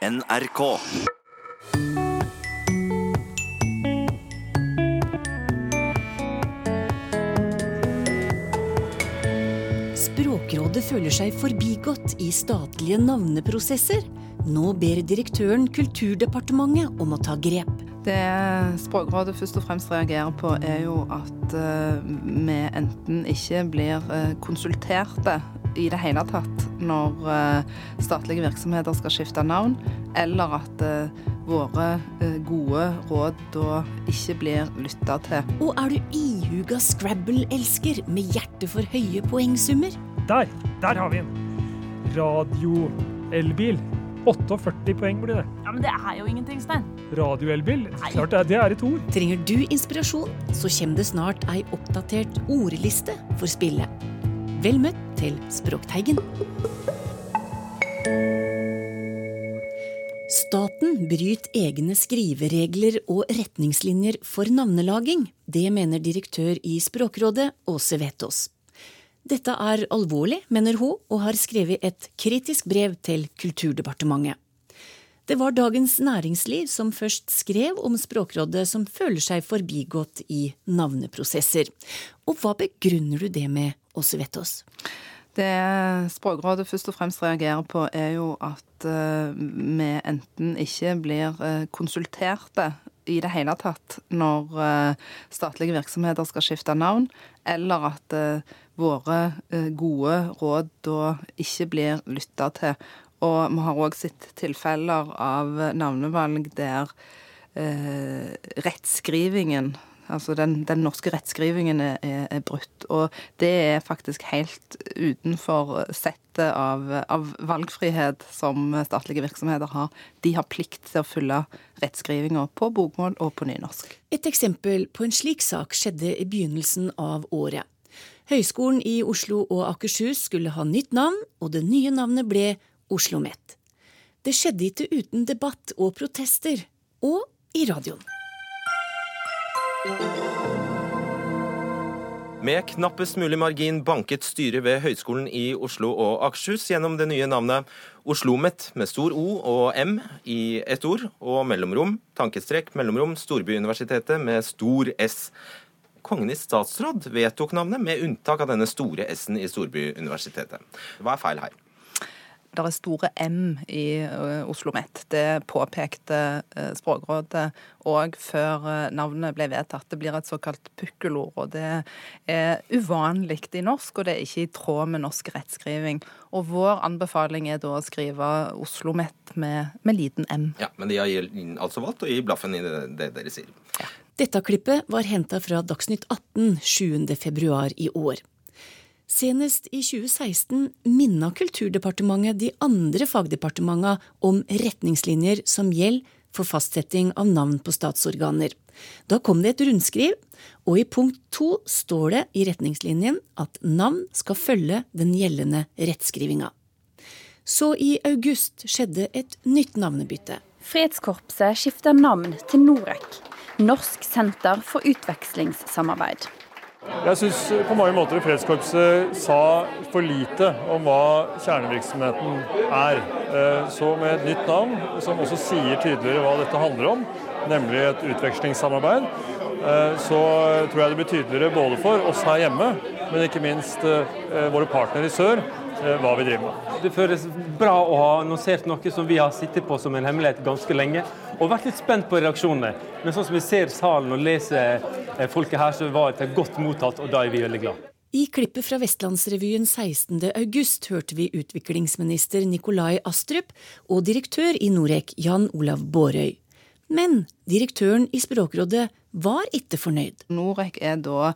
NRK. Språkrådet føler seg forbigått i statlige navneprosesser. Nå ber direktøren Kulturdepartementet om å ta grep. Det Språkrådet først og fremst reagerer på, er jo at uh, vi enten ikke blir uh, konsulterte i det hele tatt når uh, statlige virksomheter skal skifte navn, eller at våre gode råd da ikke blir lytta til. Og er du ihuga Scrabble-elsker med hjerte for høye poengsummer? Der! Der har vi en. Radio-elbil. 48 poeng blir det. Ja, Men det er jo ingenting, Stein. Radioelbil? Klart det det er et ord. Trenger du inspirasjon, så kommer det snart ei oppdatert ordliste for spillet. Vel møtt til Språkteigen. Staten bryter egne skriveregler og retningslinjer for navnelaging. Det mener direktør i Språkrådet, Åse Vetås. Dette er alvorlig, mener hun, og har skrevet et kritisk brev til Kulturdepartementet. Det var Dagens Næringsliv som først skrev om Språkrådet som føler seg forbigått i navneprosesser. Og hva begrunner du det med, Åse Vettås? Det Språkrådet først og fremst reagerer på, er jo at uh, vi enten ikke blir uh, konsulterte i det hele tatt når uh, statlige virksomheter skal skifte navn, eller at våre gode råd da ikke blir lytta til. Og vi har òg sett tilfeller av navnevalg der eh, rettskrivingen Altså den, den, norske rettskrivingen er, er, brutt. Og det er faktisk helt utenfor settet av, av, valgfrihet som statlige virksomheter har. De har plikt til å følge rettskrivinga på bokmål og på nynorsk. Et eksempel på en slik sak skjedde i begynnelsen av året. Høgskolen i Oslo og Akershus skulle ha nytt navn, og det nye navnet ble Oslo OsloMet. Det skjedde ikke uten debatt og protester, og i radioen. Med knappest mulig margin banket styret ved Høgskolen i Oslo og Akershus gjennom det nye navnet Oslo OsloMet med stor O og M i ett ord, og mellomrom, tankestrek, mellomrom, Storbyuniversitetet med stor S. Kongen i statsråd vedtok navnet, med unntak av denne store S-en i Storbyuniversitetet. Hva er feil her? Det er store M i uh, Oslo OsloMet. Det påpekte uh, Språkrådet òg før uh, navnet ble vedtatt. Det blir et såkalt pukkelord, og det er uvanlig i norsk, og det er ikke i tråd med norsk rettskriving. Og vår anbefaling er da å skrive Oslo OsloMet med, med, liten M. Ja, Men de har altså valgt å gi blaffen i det, det dere sier. Ja. Dette klippet var henta fra Dagsnytt 18 7. februar i år. Senest i 2016 minna Kulturdepartementet de andre fagdepartementene om retningslinjer som gjelder for fastsetting av navn på statsorganer. Da kom det et rundskriv, og i punkt to står det i retningslinjen at navn skal følge den gjeldende rettskrivinga. Så i august skjedde et nytt navnebytte. Fredskorpset skifter navn til Norec, Norsk senter for utvekslingssamarbeid. Jeg syns på mange måter Fredskorpset sa for lite om hva kjernevirksomheten er. Eh, så med et nytt navn, som også sier tydeligere hva dette handler om, nemlig et utvekslingssamarbeid, eh, så tror jeg det blir tydeligere både for oss her hjemme, men ikke minst eh, våre partnere i sør, hva vi driver med. Det føles bra å ha annonsert noe som vi har sittet på som en hemmelighet ganske lenge, og vært litt spent på reaksjonene. Men sånn som vi ser salen og leser eh, folket her, så var det godt mottatt, og da er vi veldig glad. I klippet fra Vestlandsrevyen 16.8 hørte vi utviklingsminister Nikolai Astrup og direktør i Norec Jan Olav Bårøy. Men direktøren i Språkrådet var ikke fornøyd. Norec er da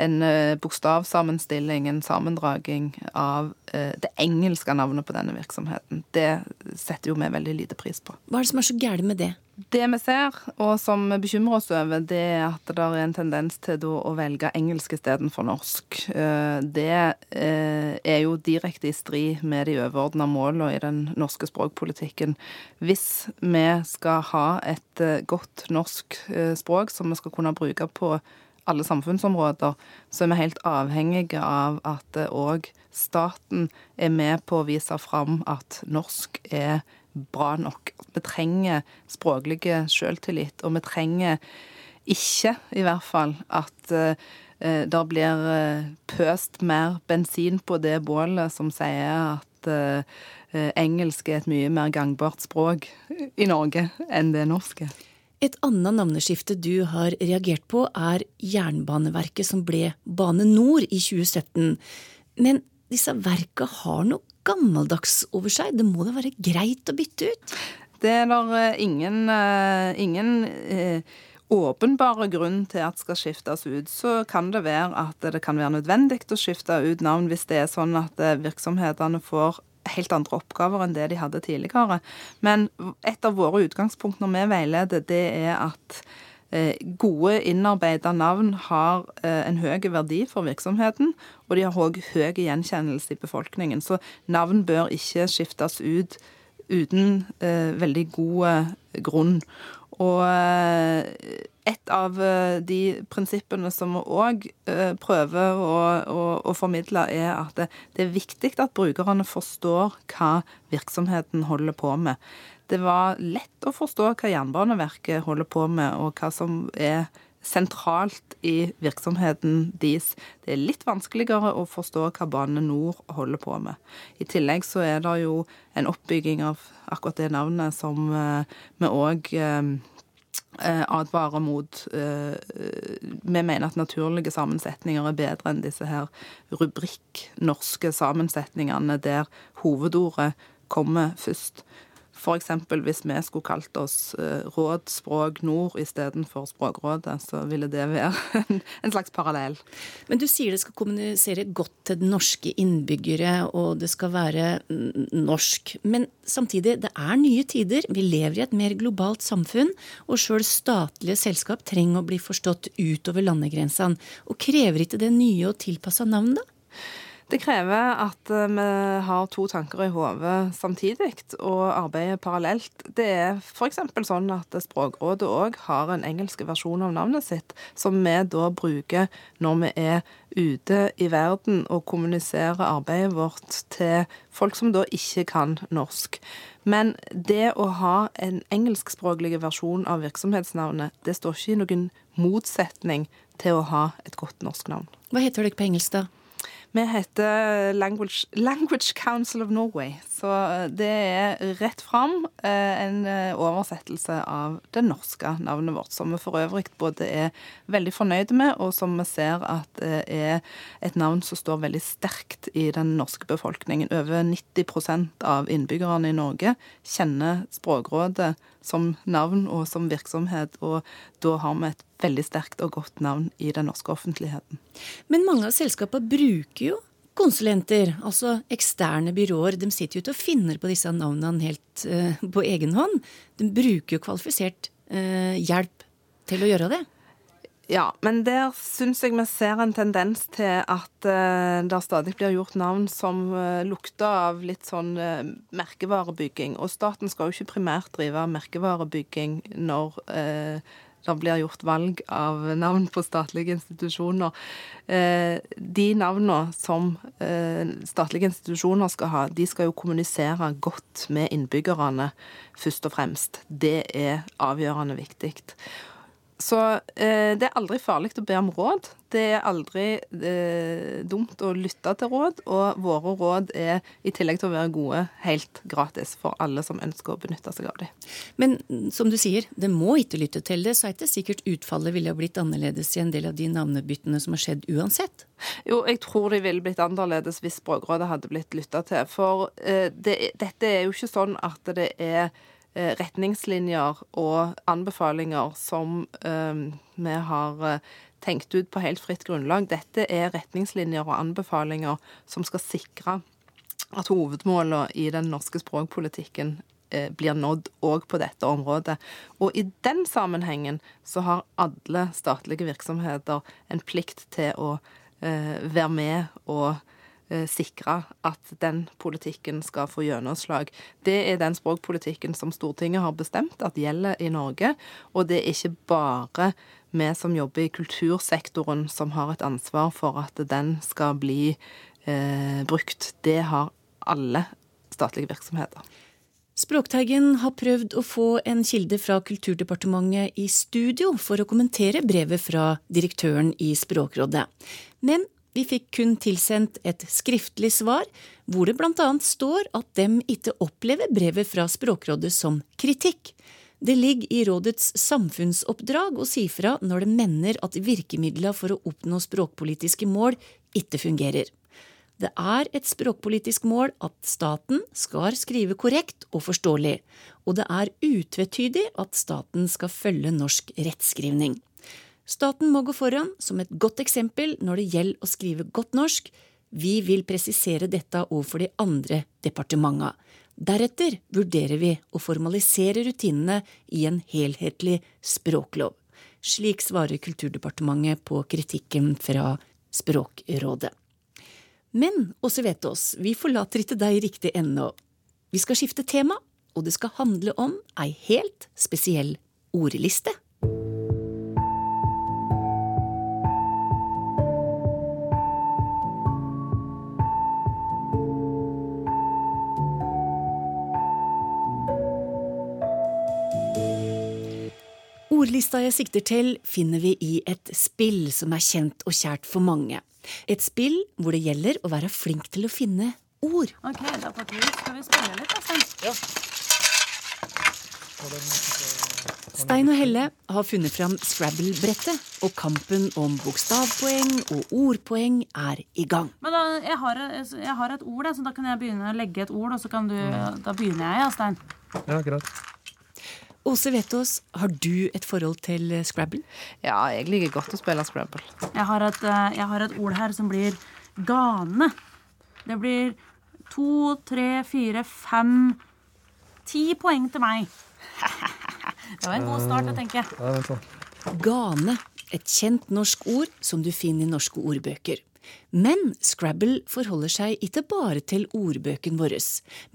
en eh, bokstavsammenstilling, en sammendraging av eh, det engelske navnet på denne virksomheten. Det setter jo vi veldig lite pris på. Hva er det som er så gærent med det? Det vi ser, og som bekymrer oss over, det er at det er en tendens til å velge engelsk istedenfor norsk. Eh, det er jo direkte i strid med de overordna målene i den norske språkpolitikken. Hvis vi skal ha et godt norsk språk som vi skal kunne bruke på alle samfunnsområder, så er vi helt avhengige av at òg staten er med på å vise fram at norsk er bra nok. Vi trenger språklige selvtillit, og vi trenger ikke, i hvert fall, at uh, det blir pøst mer bensin på det bålet som sier at engelsk er et mye mer gangbart språk i Norge enn det norske. Et annet navneskifte du har reagert på, er Jernbaneverket som ble Bane Nor i 2017. Men disse verka har noe gammeldags over seg. Det må da være greit å bytte ut? Det er der eh, ingen, uh, ingen uh, åpenbare grunn til at skal skiftes ut. Så kan det være at det kan være nødvendig å skifte ut navn hvis det er sånn at virksomhetene får helt andre oppgaver enn det de hadde tidligere. Men et av våre utgangspunkt når vi veileder, det er at eh, Gode, innarbeida navn har eh, en høy verdi for virksomheten, og de har òg høy gjenkjennelse i befolkningen. Så navn bør ikke skiftes ut uten eh, veldig god grunn. Og et av eh, de prinsippene som vi òg eh, prøver å, å, å, formidle, er at det, det er viktig at brukerne forstår hva virksomheten holder på med. Det var lett å forstå hva Jernbaneverket holder på med, og hva som er sentralt i virksomheten deres. Det er litt vanskeligere å forstå hva Bane NOR holder på med. I tillegg så er det jo en oppbygging av akkurat det navnet som eh, vi òg advarer mot eh, Vi mener at naturlige sammensetninger er bedre enn disse her rubrikk-norske sammensetningene der hovedordet kommer først. F.eks. hvis vi skulle kalt oss eh, Råd Språk Nord istedenfor Språkrådet, så ville det være en slags parallell. Men du sier det skal kommunisere godt til norske innbyggere, og det skal være norsk. Men samtidig, det er nye tider. Vi lever i et mer globalt samfunn, og sjøl statlige selskap trenger å bli forstått utover landegrensene. Og krever ikke det nye og tilpassa navn, da? Det krever at eh, vi har to tanker i hodet samtidig og arbeider parallelt. Det er f.eks. sånn at Språkrådet òg har en engelsk versjon av navnet sitt, som vi da bruker når vi er ute i verden og kommuniserer arbeidet vårt til folk som da ikke kan norsk. Men det å ha en engelskspråklig versjon av virksomhetsnavnet, det står ikke i noen motsetning til å ha et godt norsk navn. Hva heter dere på engelsk, da? Vi heter Language, Language, Council of Norway. Så eh, det er rett fram eh, en eh, oversettelse av det norske navnet vårt, som vi for øvrig både er veldig fornøyde med, og som vi ser at er et navn som står veldig sterkt i den norske befolkningen. Over 90% av innbyggerne i Norge kjenner Språkrådet som navn og som virksomhet, og da har vi et veldig sterkt og godt navn i den norske offentligheten. Men mange av selskapene bruker jo konsulenter, altså eksterne byråer. De sitter jo ikke og finner på disse navnene helt uh, på egen hånd. De bruker jo kvalifisert uh, hjelp til å gjøre det. Ja, men der syns jeg vi ser en tendens til at uh, det stadig blir gjort navn som uh, lukter av litt sånn uh, merkevarebygging. Og staten skal jo ikke primært drive merkevarebygging når det blir gjort valg av navn på statlige institusjoner. De navnene som statlige institusjoner skal ha, de skal jo kommunisere godt med innbyggerne, først og fremst. Det er avgjørende viktig. Så eh, det er aldri farlig å be om råd. Det er aldri eh, dumt å lytte til råd, og våre råd er i tillegg til å være gode helt gratis for alle som ønsker å benytte seg av dem. Men som du sier, det må ikke lytte til det, så er det ikke sikkert utfallet ville ha blitt annerledes i en del av de navnebyttene som har skjedd uansett? Jo, jeg tror de ville blitt annerledes hvis Språkrådet hadde blitt lytta til. For eh, det, dette er jo ikke sånn at det er retningslinjer og anbefalinger som eh, vi har eh, tenkt ut på helt fritt grunnlag. Dette er retningslinjer og anbefalinger som skal sikre at hovedmålene i den norske språkpolitikken blir nådd òg på dette området. Og i den sammenhengen så har alle statlige virksomheter en plikt til å være med og Eh, sikre at den politikken skal få gjennomslag. Det er den språkpolitikken som Stortinget har bestemt at gjelder i Norge. Og det er ikke bare vi som jobber i kultursektoren som har et ansvar for at den skal bli eh, brukt. Det har alle statlige virksomheter. Språkteigen har prøvd å få en kilde fra Kulturdepartementet i studio for å kommentere brevet fra direktøren i Språkrådet. Men vi fikk kun tilsendt et skriftlig svar, hvor det annet står at dem ikke opplever brevet fra Språkrådet som kritikk. Det ligger i rådets samfunnsoppdrag å si fra når det mener at virkemidlene for å oppnå språkpolitiske mål ikke fungerer. Det er et språkpolitisk mål at staten skal skrive korrekt og forståelig, og det er utvetydig at staten skal følge norsk rettskrivning. Staten må gå foran som et godt eksempel når det gjelder å skrive godt norsk. Vi vil presisere dette overfor de andre departementene. Deretter vurderer vi å formalisere rutinene i en helhetlig språklov. Slik svarer Kulturdepartementet på kritikken fra Språkrådet. Men Åse Vetås, vi forlater ikke deg riktig ennå. Vi skal skifte tema, og det skal handle om ei helt spesiell ordliste. Ordlista jeg sikter til, finner vi i et spill som er kjent og kjært for mange. Et spill hvor det gjelder å være flink til å finne ord. Ok, da skal vi spille litt, da, Ja. Stein og Helle har funnet fram Scrabble-brettet, og kampen om bokstavpoeng og ordpoeng er i gang. Men da, jeg har, jeg har et ord, så da kan jeg begynne å legge et ord, og så kan du Da begynner jeg, ja, Stein. Ja, greit. Åse Vetås, har du et forhold til Scrabble? Ja, jeg liker godt å spille Scrabble. Jeg har et, eh, jeg har et ord her som blir gane. Det blir to, tre, fire, fem Ti poeng til meg. Det var en god start, jeg tenker. jeg. Gane, et kjent norsk ord som du finner i norske ordbøker. Men Scrabble forholder seg ikke bare til ordbøkene våre,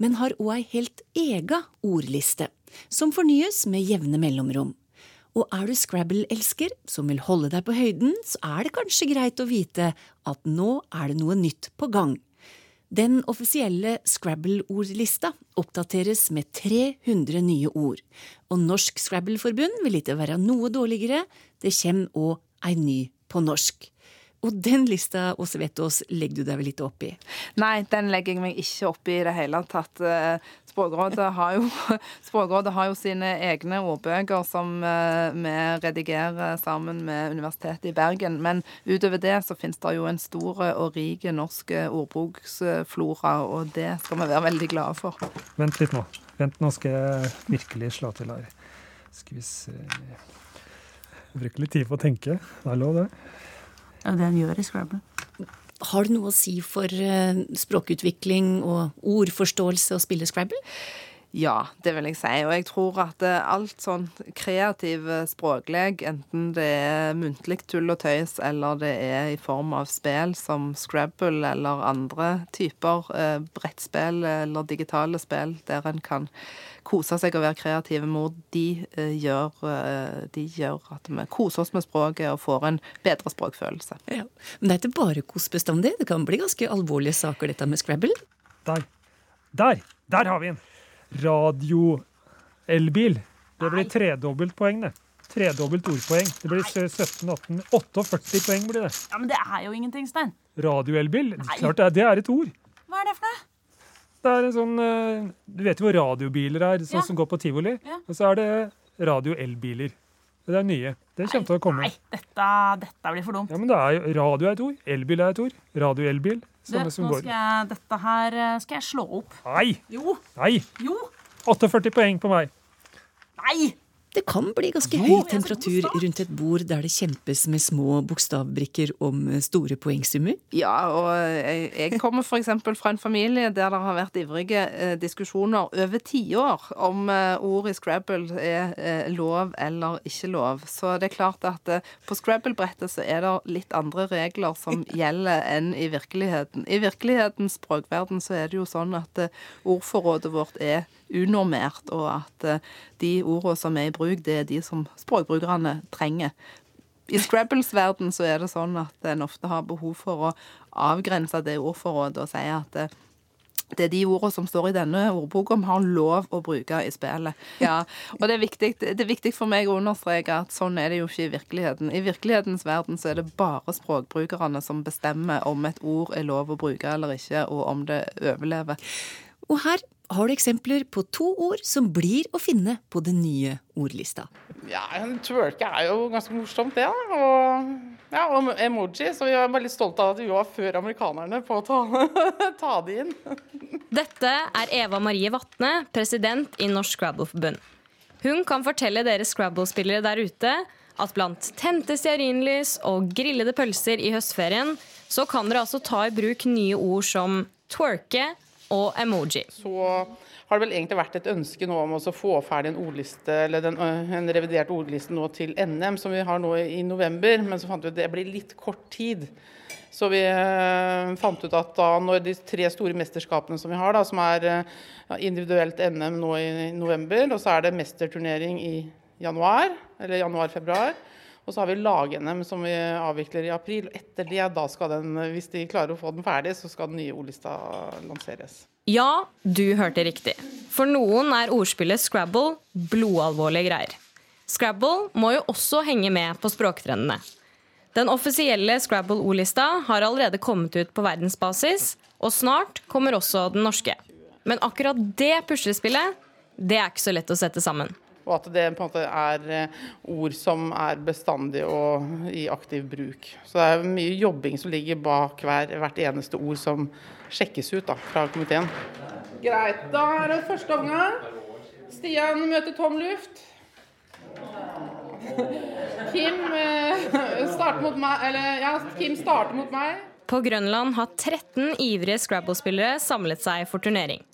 men har òg ei helt ega ordliste, som fornyes med jevne mellomrom. Og er du Scrabble-elsker som vil holde deg på høyden, så er det kanskje greit å vite at nå er det noe nytt på gang. Den offisielle Scrabble-ordlista oppdateres med 300 nye ord, og Norsk Scrabble-forbund vil ikke være noe dårligere, det kommer òg ei ny på norsk. Og den lista, Åse Vettås, legger du deg vel litt opp i? Nei, den legger jeg meg ikke opp i i det hele tatt. Eh, Språkrådet har jo, Språkrådet har jo sine egne ordbøker som eh, vi redigerer sammen med Universitetet i Bergen. Men utover det så finnes det jo en stor og rik norsk ordboksflora, og det skal vi være veldig glade for. Vent litt nå. Vent, nå skal jeg virkelig slå til her. Skal vi se Jeg bruker litt tid på å tenke. Det er lov, det. Det den gjør i Scrabble. Har det noe å si for eh, språkutvikling og ordforståelse å spille Scrabble? Ja, det vil jeg si. Og jeg tror at eh, alt sånn kreativ eh, språklek, enten det er muntlig tull og tøys, eller det er i form av spill som Scrabble eller andre typer eh, brettspill eller digitale spill der en kan kose seg og være kreative med, de, eh, gjør, eh, de gjør at vi koser oss med språket og får en bedre språkfølelse. Ja. Men det er ikke bare kos bestandig. Det kan bli ganske alvorlige saker, dette med Scrabble. Der. Der! Der har vi en! Radio-elbil. Det blir tredobbelt poeng, det. Tredobbelt ordpoeng. Det blir 17, 18, 48 poeng blir det. Ja, Men det er jo ingenting, Stein. Radioelbil. Klart det er, det er et ord. Hva er det for noe? Det er en sånn eh, Du vet jo hvor radiobiler er, sånn Ja. som går på tivoli? Ja. Og så er det radioelbiler. Det er nye. Det kommer til å komme. Nei, dette, dette blir for dumt. Ja, men det er jo, Radio er et ord. Elbil er et ord. Radioelbil. Sånne som går dette her eh, skal jeg slå opp. Nei! Jo, Nei! jo, 48 poeng på meg. nei! Det kan bli ganske Jo, høy temperatur rundt et bord der det kjempes med små bokstavbrikker om store poengsummer. Ja, og jeg, kommer f.eks. fra en familie der det har vært ivrige eh, diskusjoner over tiår om eh, ord i Scrabble er eh, lov eller ikke lov. Så det er klart at eh, på Scrabble-brettet så er det litt andre regler som gjelder enn i virkeligheten. I virkelighetens språkverden så er det jo sånn at eh, ordforrådet vårt er unormert, og at eh, de ordene som er i bruk, det er de som språkbrukerne trenger. I Scrabbles verden så er det sånn at en ofte har behov for å avgrense det ordforrådet og si at eh, det er de ordene som står i denne ordboka vi har lov å bruke i spillet. Ja, og det er, viktig, det er viktig for meg å understreke at sånn er det jo ikke i virkeligheten. I virkelighetens verden så er det bare språkbrukerne som bestemmer om et ord er lov å bruke eller ikke, og om det overlever. Og her har du eksempler på to ord som blir å finne på den nye ordlista. Ja, twerke er jo ganske morsomt, det. da. Og, ja, og emoji, så vi er litt stolte av at vi var før amerikanerne på å ta, ta det inn. Dette er Eva Marie Vatne, president i Norsk Scrabble-forbund. Hun kan fortelle dere Scrabble-spillere der ute at blant tente stearinlys og grillede pølser i høstferien, så kan dere altså ta i bruk nye ord som twerke, og emoji. Så har det vel egentlig vært et ønske nå om å få ferdig en ordliste, den, en revidert ordliste nå til NM, som vi har nå i november. Men så fant vi at det blir litt kort tid. Så vi fant ut at da når de tre store mesterskapene som vi har, da, som er individuelt NM nå i november, og så er det mesterturnering i januar, eller januar-februar. Og så har vi lag-NM som vi avvikler i april. Etter det, da skal den, hvis de klarer å få den ferdig, så skal den nye ordlista lanseres. Ja, du hørte riktig. For noen er ordspillet Scrabble blodalvorlige greier. Scrabble må jo også henge med på språktrendene. Den offisielle Scrabble-ordlista har allerede kommet ut på verdensbasis, og snart kommer også den norske. Men akkurat det puslespillet, det er ikke så lett å sette sammen. Og at det på en måte er eh, ord som er bestandig og i aktiv bruk. Så det er mye jobbing som ligger bak hver, hvert eneste ord som sjekkes ut da, fra komiteen. Greit. Da er det første omgang. Stian møter tom luft. Kim eh, starter mot meg, eller ja, Kim starter mot meg. På Grønland har 13 ivrige Scrabble-spillere samlet seg for turnering.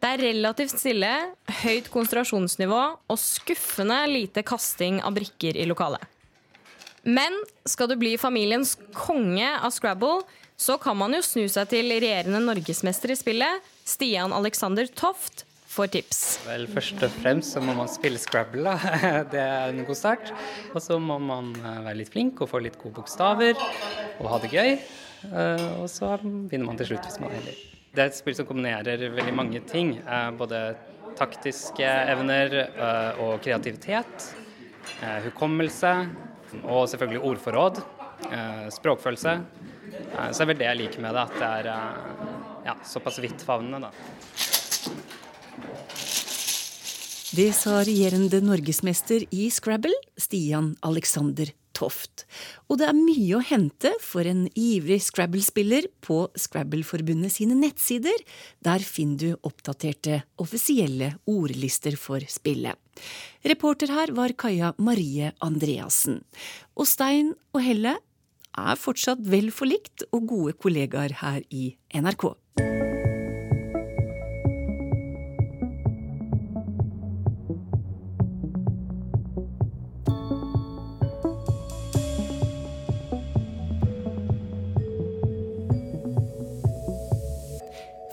Det er relativt stille, høyt konsentrasjonsnivå og skuffende lite kasting av brikker i lokalet. Men skal du bli familiens konge av Scrabble, så kan man jo snu seg til regjerende norgesmester i spillet, Stian Alexander Toft, for tips. Vel, Først og fremst så må man spille Scrabble. Da. Det er en god start. Og så må man eh, være litt flink og få litt gode bokstaver og ha det gøy. Eh, og så vinner man til slutt hvis man er heldig. Det er et spill som kombinerer veldig mange ting. Eh, både taktiske evner eh, og kreativitet. Eh, hukommelse. Og selvfølgelig ordforråd. Språkfølelse. Så det er vel det jeg liker med det, at det er ja, såpass vidtfavnende, da. Det sa regjerende norgesmester i Scrabble, Stian Alexander Toft. Og det er mye å hente for en ivrig Scrabble-spiller på Scrabble-forbundet sine nettsider. Der finner du oppdaterte offisielle ordlister for spillet. Reporter her var Kaja Marie Andreassen. Og Stein og Helle er fortsatt vel forlikt og gode kollegaer her i NRK.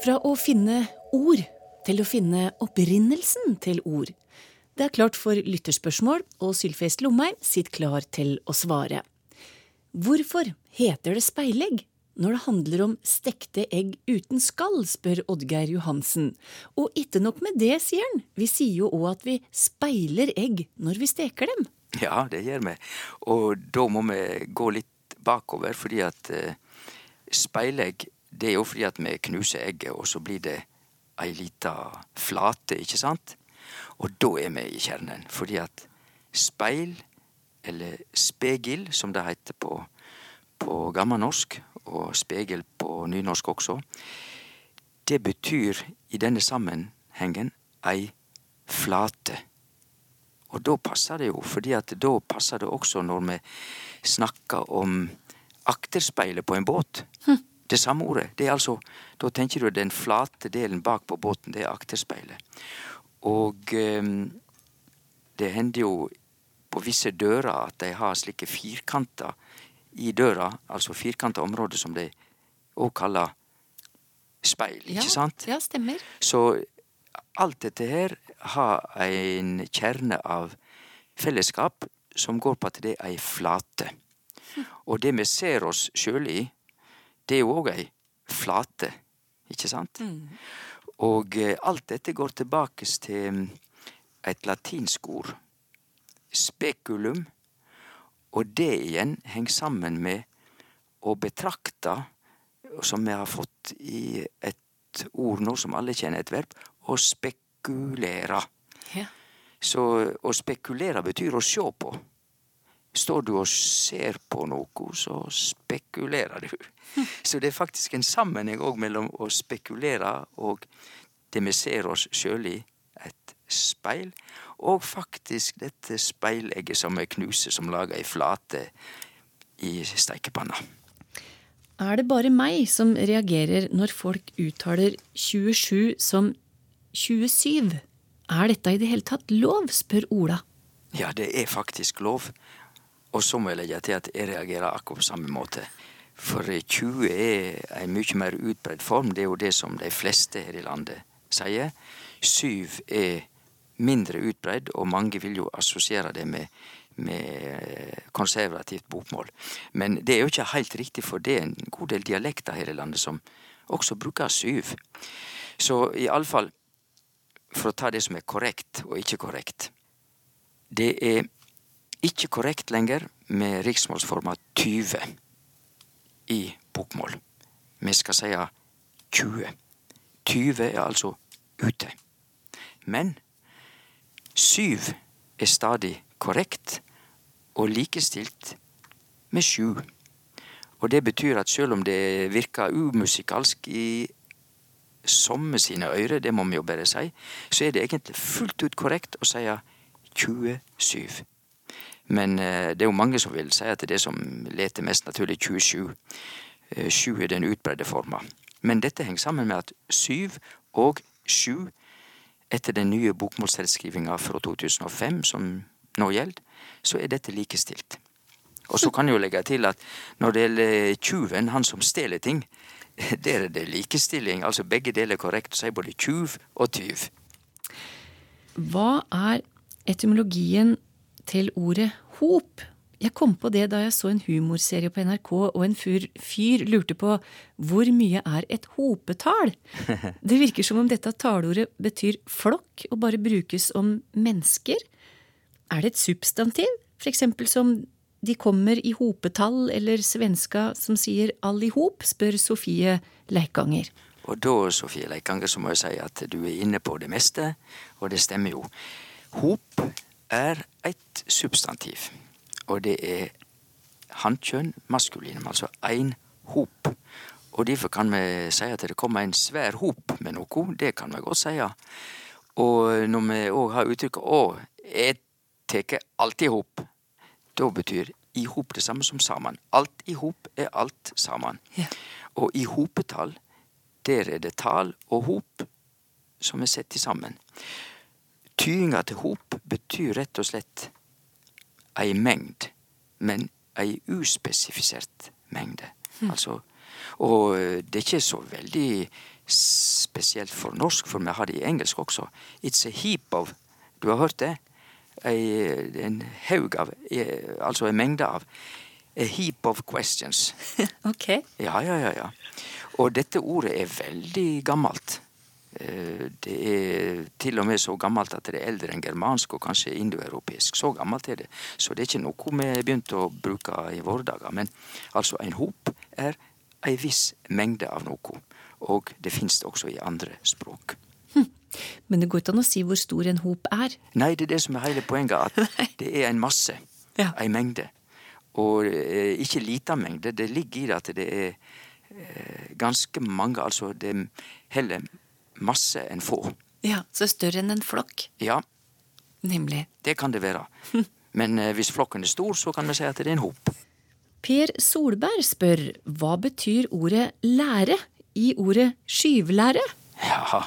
Fra å finne ord til å finne opprinnelsen til ord. Det er klart for lytterspørsmål, og Sylfest Lomheim sitter klar til å svare. Hvorfor heter det speilegg når det handler om stekte egg uten skall, spør Oddgeir Johansen. Og ikke nok med det, sier han, vi sier jo òg at vi speiler egg når vi steker dem. Ja, det gjør vi. Og da må vi gå litt bakover, fordi at uh, speilegg det er jo fordi at vi knuser egget, og så blir det ei lita flate, ikke sant? Og da er vi i kjernen, fordi at speil, eller spegil, som det heter på, på gammelnorsk, og spegel på nynorsk også, det betyr i denne sammenhengen ei flate. Og da passer det jo, fordi at da passer det også når vi snakker om akterspeilet på en båt. Hm det samme ordet. Det er altså, Da tenker du den flate delen bak på båten, det er akterspeilet. Og eh, det hender jo på visse dører at de har slike firkanter i døra, altså firkanta områder som de òg kaller speil, ja, ikke sant? Ja, stemmer. Så alt dette her har en kjerne av fellesskap som går på at det er ei flate. Og det vi ser oss sjøl i, det er jo òg ei flate ikke sant? Og eh, alt dette går tilbake til mm, et latinsk ord, speculum, og det igjen henger sammen med å betrakte, som vi har fått i et ord nå som alle kjenner et verb, å spekulere. Ja. Så å spekulere betyr å se på. Står du og ser på noe, så spekulerer du. Så det er faktisk en sammenheng òg mellom å spekulere og det vi ser oss sjøl i, et speil, og faktisk dette speilegget som vi knuser, som lager ei flate i steikepanna. Er det bare meg som reagerer når folk uttaler 27 som 27? Er dette i det hele tatt lov, spør Ola. Ja, det er faktisk lov. Og så må jeg legge til at jeg reagerer akkurat på samme måte. For 20 er en mye mer utbredt form. Det er jo det som de fleste her i landet sier. 7 er mindre utbredt, og mange vil jo assosiere det med, med konservativt bokmål. Men det er jo ikke helt riktig, for det er en god del dialekter her i landet som også bruker 7. Så iallfall, for å ta det som er korrekt og ikke korrekt Det er ikke korrekt lenger med riksmålsforma 20 i bokmål. Vi skal si 20. 20 er altså ute. Men 7 er stadig korrekt og likestilt med 7. Og det betyr at selv om det virker umusikalsk i somme sine øyre, det må vi jo bare si, så er det egentlig fullt ut korrekt å si 27. Men eh, det er jo mange som vil si at det er det som leter mest naturlig 27. Eh, 7 er den utbredde forma. Men dette henger sammen med at 7 og 7 etter den nye bokmålsselskrivinga fra 2005 som nå gjelder, så er dette likestilt. Og så kan jeg jo legge til at når det gjelder tjuven, han som stjeler ting, der er det likestilling. Altså begge deler er korrekt Så er både tjuv og tyv. Hva er etymologien til ordet hop? Jeg kom på det da jeg så en humorserie på NRK, og en fyr, fyr lurte på hvor mye er et hopetall? Det virker som om dette taleordet betyr flokk og bare brukes om mennesker. Er det et substantiv, eksempel som de kommer i hopetall, eller svenska som sier all i hop, spør Sofie Leikanger. Og da, Sofie Leikanger, så må jeg si at du er inne på det meste, og det stemmer jo. Hop er et substantiv, og det er hannkjønn maskulinum, altså ein hop. Og derfor kan vi si at det kommer en svær hop med noe, det kan vi godt si. Og når vi òg har uttrykket 'å, jeg tar alt i hop', da betyr i hop det samme som sammen. Alt i hop er alt sammen. Ja. Og i hopetall, der er det tall og hop som er sett sammen. Tyinga til hop betyr rett og slett ei mengd, men ei uspesifisert mengde. Altså, og det er ikke så veldig spesielt for norsk, for vi har det i engelsk også. It's a heap of Du har hørt det? Ei, en haug av Altså en mengde av A heap of questions. Ok. Ja, ja, ja, ja. Og dette ordet er veldig gammelt. Eh, Det er til og med så gammelt at det er eldre enn germansk og kanskje indoeuropeisk. Så gammelt er det. Så det er ikke noe vi har begynt å bruke i våre dager. Men altså, en hop er ei viss mengde av noe. Og det fins det også i andre språk. Men det går ikke an å si hvor stor en hop er. Nei, det er det som er hele poenget, at det er en masse. Ja. Ei mengde. Og eh, ikke lita mengde. Det ligger i det at det er eh, ganske mange. Altså det er heller masse enn få. Ja, Så større enn en flokk. Ja, Nemlig. det kan det være. Men eh, hvis flokken er stor, så kan vi si at det er en hop. Per Solberg spør hva betyr ordet lære i ordet skyvlære? Ja,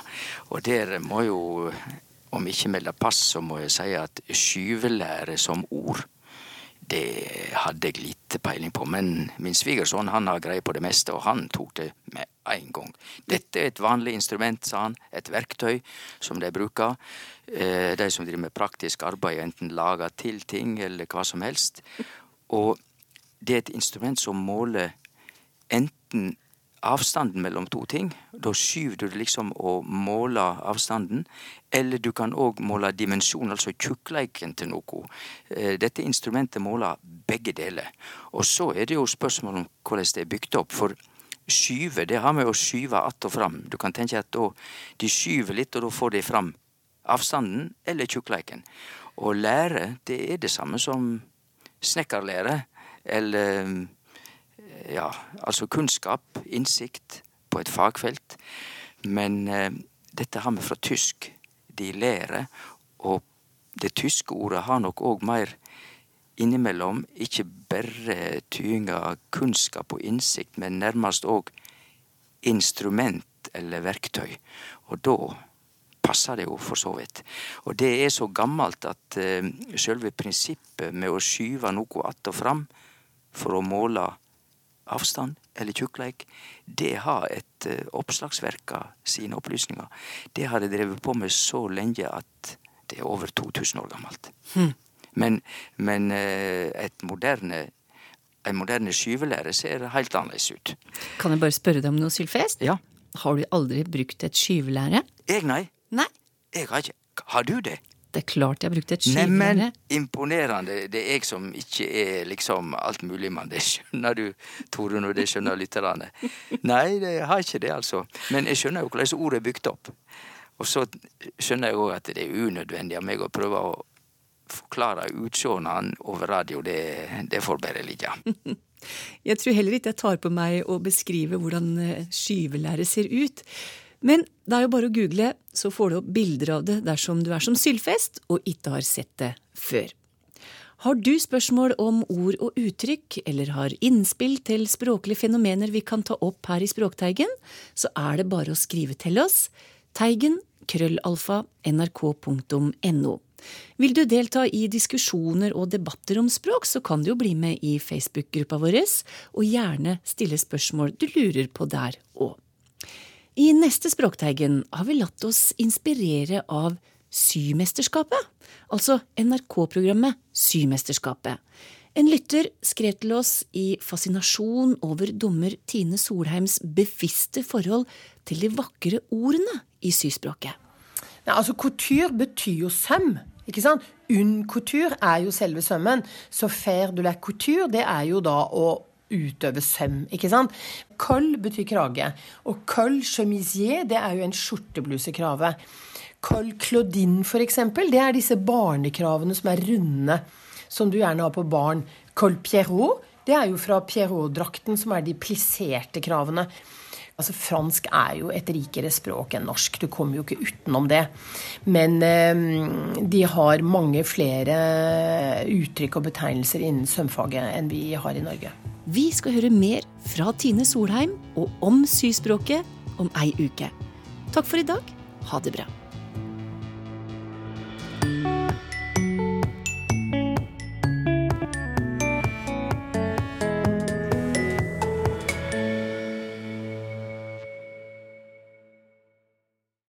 og der må jo, om ikke melde pass, så må jeg si at skyvelære som ord, det hadde jeg lite peiling på. Men min svigersønn han har greie på det meste, og han tok det med en gang. Dette er et vanlig instrument, sa han. Et verktøy som de bruker. Eh, de som driver med praktisk arbeid, enten lager til ting eller hva som helst. Og det er et instrument som måler enten avstanden mellom to ting. Da skyver du det liksom og måler avstanden. Eller du kan òg måle dimensjon, altså tjukkleiken til noe. Eh, dette instrumentet måler begge deler. Og så er det jo spørsmål om hvordan det er bygd opp. For skyve, det har med å skyve att og fram. Du kan tenke at da de skyver litt, og da får de fram avstanden eller tjukkleiken. Og lære, det er det samme som snekkerlære. Eller ja, altså kunnskap, innsikt på et fagfelt. Men eh, dette har vi fra tysk. De lærer. Og det tyske ordet har nok òg mer innimellom ikke bare tyinga kunnskap og innsikt, men nærmest òg instrument eller verktøy. Og da passer det jo for så vidt. Og det er så gammelt at eh, selve prinsippet med å skyve noe att og fram for å måle avstand eller tjukkleik, det har et uh, oppslagsverk av sine opplysninger. Det har det drevet på med så lenge at det er over 2000 år gammelt. Hmm. Men, men uh, et moderne en moderne skyvelære ser helt annerledes ut. Kan jeg bare spørre deg om noe, Sylfest? Ja. Har du aldri brukt et skyvelære? Jeg, nei. Nei. Jeg har ikke Har du det? Det er klart jeg brukte et skyvelære. Neimen, imponerende. Det er jeg som ikke er liksom alt mulig mann. Det skjønner du, Torunn, og det skjønner lytterne. Nei, jeg har ikke det, altså. Men jeg skjønner jo hvordan ordet er bygd opp. Og så skjønner jeg òg at det er unødvendig av meg å prøve å forklare utseendet over radio. Det, det får bare ligge. Jeg tror heller ikke jeg tar på meg å beskrive hvordan eh, skyvelære ser ut. Men det er jo bare å google, så får du opp bilder av det dersom du er som Sylfest og ikke har sett det før. Har du spørsmål om ord og uttrykk, eller har innspill til språklige fenomener vi kan ta opp her i Språkteigen, så er det bare å skrive til oss. Teigen krøllalfa nrk.no. Vil du delta i diskusjoner og debatter om språk, så kan du jo bli med i Facebook-gruppa vår, og gjerne stille spørsmål du lurer på der òg. I neste Språkteigen har vi latt oss inspirere av Symesterskapet, altså NRK-programmet Symesterskapet. En lytter skrev til oss i fascinasjon over dommer Tine Solheims bevisste forhold til de vakre ordene i syspråket. Ja, altså Couture betyr jo søm. ikke sant? Un couture er jo selve sømmen. Så faire de la couture, det er jo da å utøve søm, ikke sant? Col betyr krage. Og col chemisier, det er jo en skjorteblusekrave. Col Claudine, for eksempel, det er disse barnekravene som er runde. Som du gjerne har på barn. Col Pierrot, det er jo fra Pierrot-drakten, som er de plisserte kravene. Altså, Fransk er jo et rikere språk enn norsk, du kommer jo ikke utenom det. Men eh, de har mange flere uttrykk og betegnelser innen sømfaget enn vi har i Norge. Vi skal høre mer fra Tine Solheim og om syspråket om ei uke. Takk for i dag. Ha det bra.